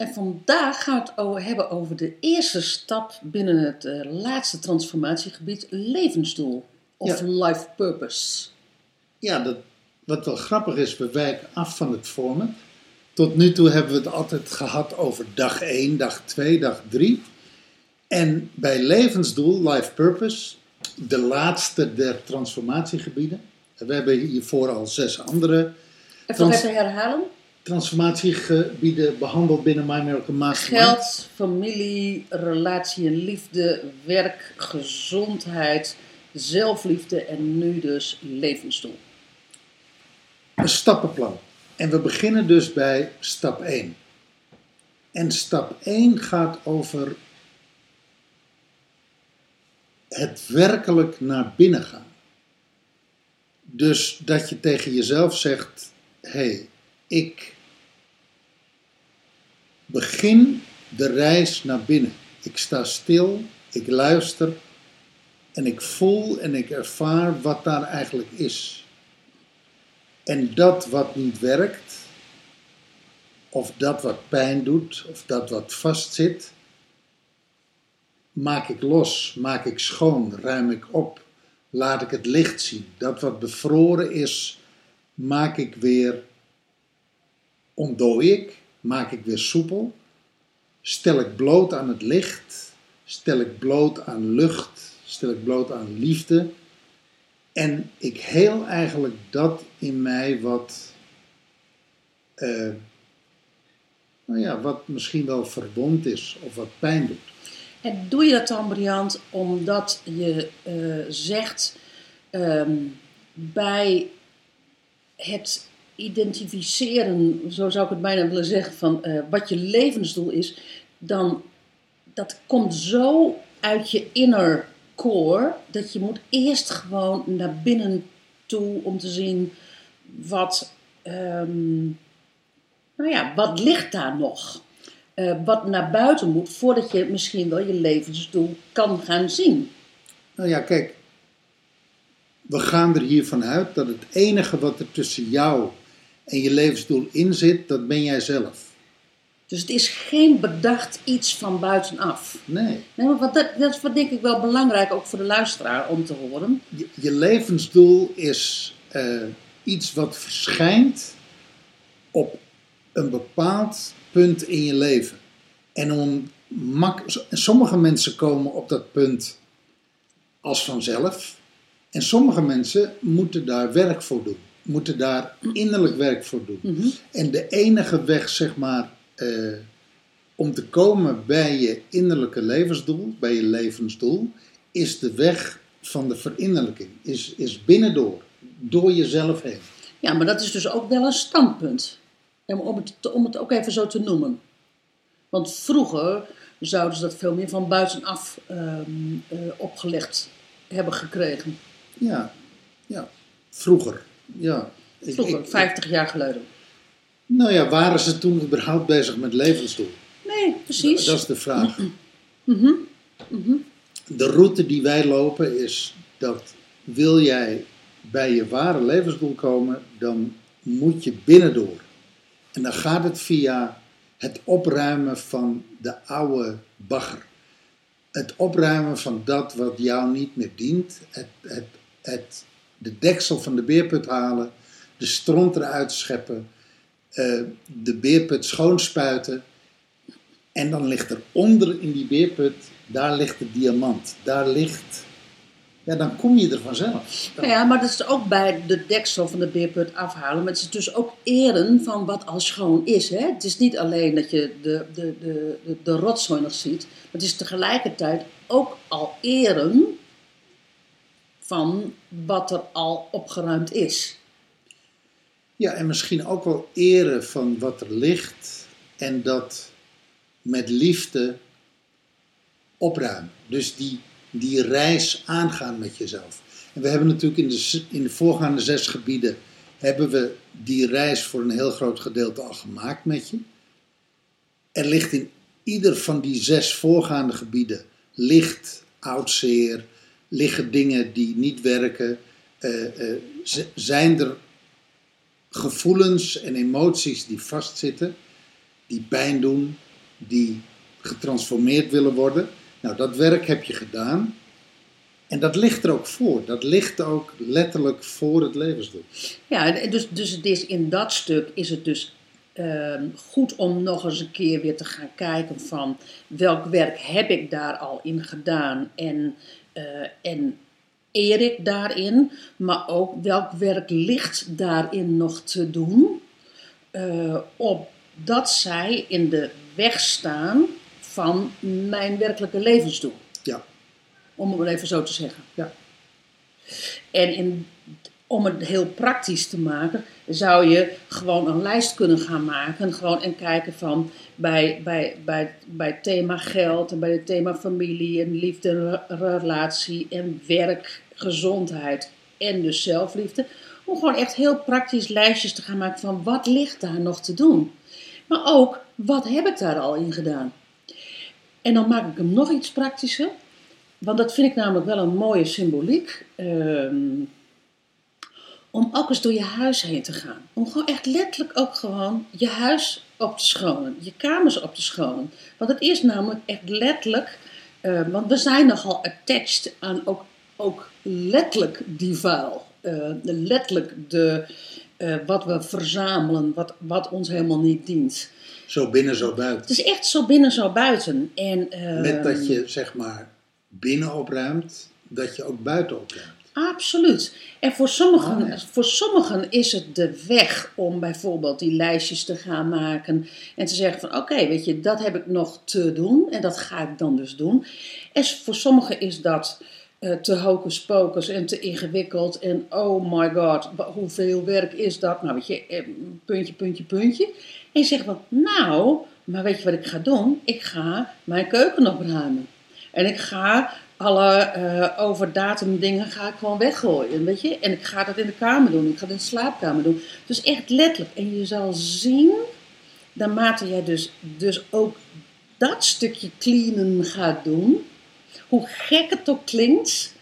En vandaag gaan we het o- hebben over de eerste stap binnen het eh, laatste transformatiegebied, levensdoel of Ja. life purpose. Ja, dat, wat wel grappig is, we wijken af van het format. Tot nu toe hebben we het altijd gehad over dag 1, dag 2, dag 3. En bij levensdoel, life purpose, de laatste der transformatiegebieden. We hebben hiervoor al zes andere Even even herhalen. Transformatiegebieden behandeld binnen My Miracle Mastermind. Geld, familie, relatie en liefde, werk, gezondheid, zelfliefde en nu dus levensdoel. Een stappenplan. En we beginnen dus bij stap 1. En stap 1 gaat over het werkelijk naar binnen gaan. Dus dat je tegen jezelf zegt: hé, hey, ik begin de reis naar binnen. Ik sta stil, ik luister en ik voel en ik ervaar wat daar eigenlijk is. En dat wat niet werkt, of dat wat pijn doet, of dat wat vastzit, maak ik los, maak ik schoon, ruim ik op, laat ik het licht zien. Dat wat bevroren is, maak ik weer, ontdooi ik, maak ik weer soepel, stel ik bloot aan het licht, stel ik bloot aan lucht, stel ik bloot aan liefde. En ik heel eigenlijk dat in mij wat, eh, nou ja, wat misschien wel verwond is of wat pijn doet. En doe je dat dan, Briant, omdat je eh, zegt ehm, bij het identificeren, zo zou ik het bijna willen zeggen, van eh, wat je levensdoel is, dan dat komt zo uit je inner core dat je moet eerst gewoon naar binnen toe om te zien wat, ehm, nou ja, wat ligt daar nog? eh, wat naar buiten moet voordat je misschien wel je levensdoel kan gaan zien. Nou ja, kijk, we gaan er hiervan uit dat het enige wat er tussen jou en je levensdoel in zit, dat ben jij zelf. Dus het is geen bedacht iets van buitenaf. Nee, Nee, maar wat, dat, dat is wat denk ik wel belangrijk ook voor de luisteraar om te horen. je, je levensdoel is eh, iets wat verschijnt op een bepaald punt in je leven. En om mak sommige mensen komen op dat punt als vanzelf. En sommige mensen moeten daar werk voor doen. Moeten daar innerlijk werk voor doen. Mhm. En de enige weg, zeg maar, eh, om te komen bij je innerlijke levensdoel, bij je levensdoel, is de weg van de verinnerlijking. Is, is binnendoor, door jezelf heen. Ja, maar dat is dus ook wel een standpunt. En om het, om het ook even zo te noemen. Want vroeger zouden ze dat veel meer van buitenaf ehm, eh, opgelegd hebben gekregen. Ja, ja. Vroeger. Ja. Ik- Vroeger, ik- 50 jaar geleden. nou ja, waren ze toen überhaupt bezig met levensdoel? Nee, precies. Dat is de vraag. Mhm, mhm. De route die wij lopen is dat wil jij bij je ware levensdoel komen, dan moet je binnendoor. En dan gaat het via het opruimen van de oude bagger. Het opruimen van dat wat jou niet meer dient. Het, het, het, de deksel van de beerput halen. De stront eruit scheppen. eh, de beerput schoonspuiten. En dan ligt er onder in die beerput, daar ligt de diamant. Daar ligt, ja, dan kom je er vanzelf. Ja, maar dat is ook bij de deksel van de beerput afhalen. Maar het is dus ook eren van wat al schoon is. Hè? Het is niet alleen dat je de, de, de, de, de rotzooi nog ziet. Maar het is tegelijkertijd ook al eren van wat er al opgeruimd is. Ja, en misschien ook wel eren van wat er ligt. En dat met liefde opruimen. Dus die, die reis aangaan met jezelf. En we hebben natuurlijk in de, in de voorgaande zes gebieden hebben we die reis voor een heel groot gedeelte al gemaakt met je. Er ligt in ieder van die zes voorgaande gebieden ligt oud zeer, liggen dingen die niet werken, eh, eh, zijn er gevoelens en emoties die vastzitten, die pijn doen, die getransformeerd willen worden. Nou, dat werk heb je gedaan. En dat ligt er ook voor. Dat ligt ook letterlijk voor het levensdoel. Ja, dus, dus het is in dat stuk is het dus ehm, goed om nog eens een keer weer te gaan kijken van welk werk heb ik daar al in gedaan en, eh, en eer ik daarin, maar ook welk werk ligt daarin nog te doen, eh opdat zij in de weg staan van mijn werkelijke levensdoel. Ja, Om het even zo te zeggen. ja. En in, om het heel praktisch te maken, zou je gewoon een lijst kunnen gaan maken. Gewoon en kijken van bij, bij, bij, bij het thema geld en bij het thema familie en liefde, re- relatie en werk, gezondheid en dus zelfliefde. Om gewoon echt heel praktisch lijstjes te gaan maken van wat ligt daar nog te doen. Maar ook, wat heb ik daar al in gedaan? En dan maak ik hem nog iets praktischer. Want dat vind ik namelijk wel een mooie symboliek. Ehm, om ook eens door je huis heen te gaan. Om gewoon echt letterlijk ook gewoon je huis op te schonen. Je kamers op te schonen. Want het is namelijk echt letterlijk. eh, want we zijn nogal attached aan ook, ook letterlijk die vuil. De letterlijk de, eh, wat we verzamelen, wat, wat ons helemaal niet dient. Zo binnen, zo buiten. Het is echt zo binnen, zo buiten. En, ehm, Met dat je zeg maar binnen opruimt, dat je ook buiten opruimt. Absoluut. En voor sommigen, Oh, voor sommigen is het de weg om bijvoorbeeld die lijstjes te gaan maken en te zeggen van oké, weet je, dat heb ik nog te doen en dat ga ik dan dus doen. En voor sommigen is dat eh, te hocus pocus en te ingewikkeld en oh my god, hoeveel werk is dat? Nou weet je, eh, puntje, puntje, puntje. En je zegt van nou, maar weet je wat ik ga doen? Ik ga mijn keuken opruimen. En ik ga alle eh overdatum dingen ga ik gewoon weggooien, weet je. En ik ga dat in de kamer doen, ik ga dat in de slaapkamer doen. Dus echt letterlijk. En je zal zien, naarmate jij dus, dus ook dat stukje cleanen gaat doen, hoe gek het ook klinkt,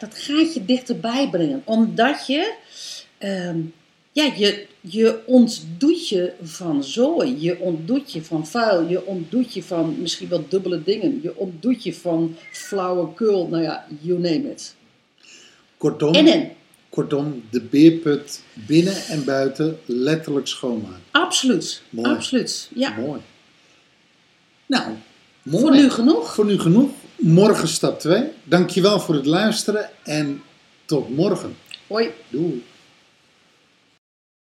dat gaat je dichterbij brengen. Omdat je, ehm, ja, je, je ontdoet je van zooi, je ontdoet je van vuil, je ontdoet je van misschien wel dubbele dingen, je ontdoet je van flauwekul, nou ja, you name it. Kortom, En en, kortom, de beerput binnen en buiten letterlijk schoonmaken. absoluut, Mooi. absoluut, ja. Mooi. Nou, mooi. Voor nu genoeg. Voor nu genoeg. Morgen stap 2. Dankjewel voor het luisteren en tot morgen. Hoi. Doei.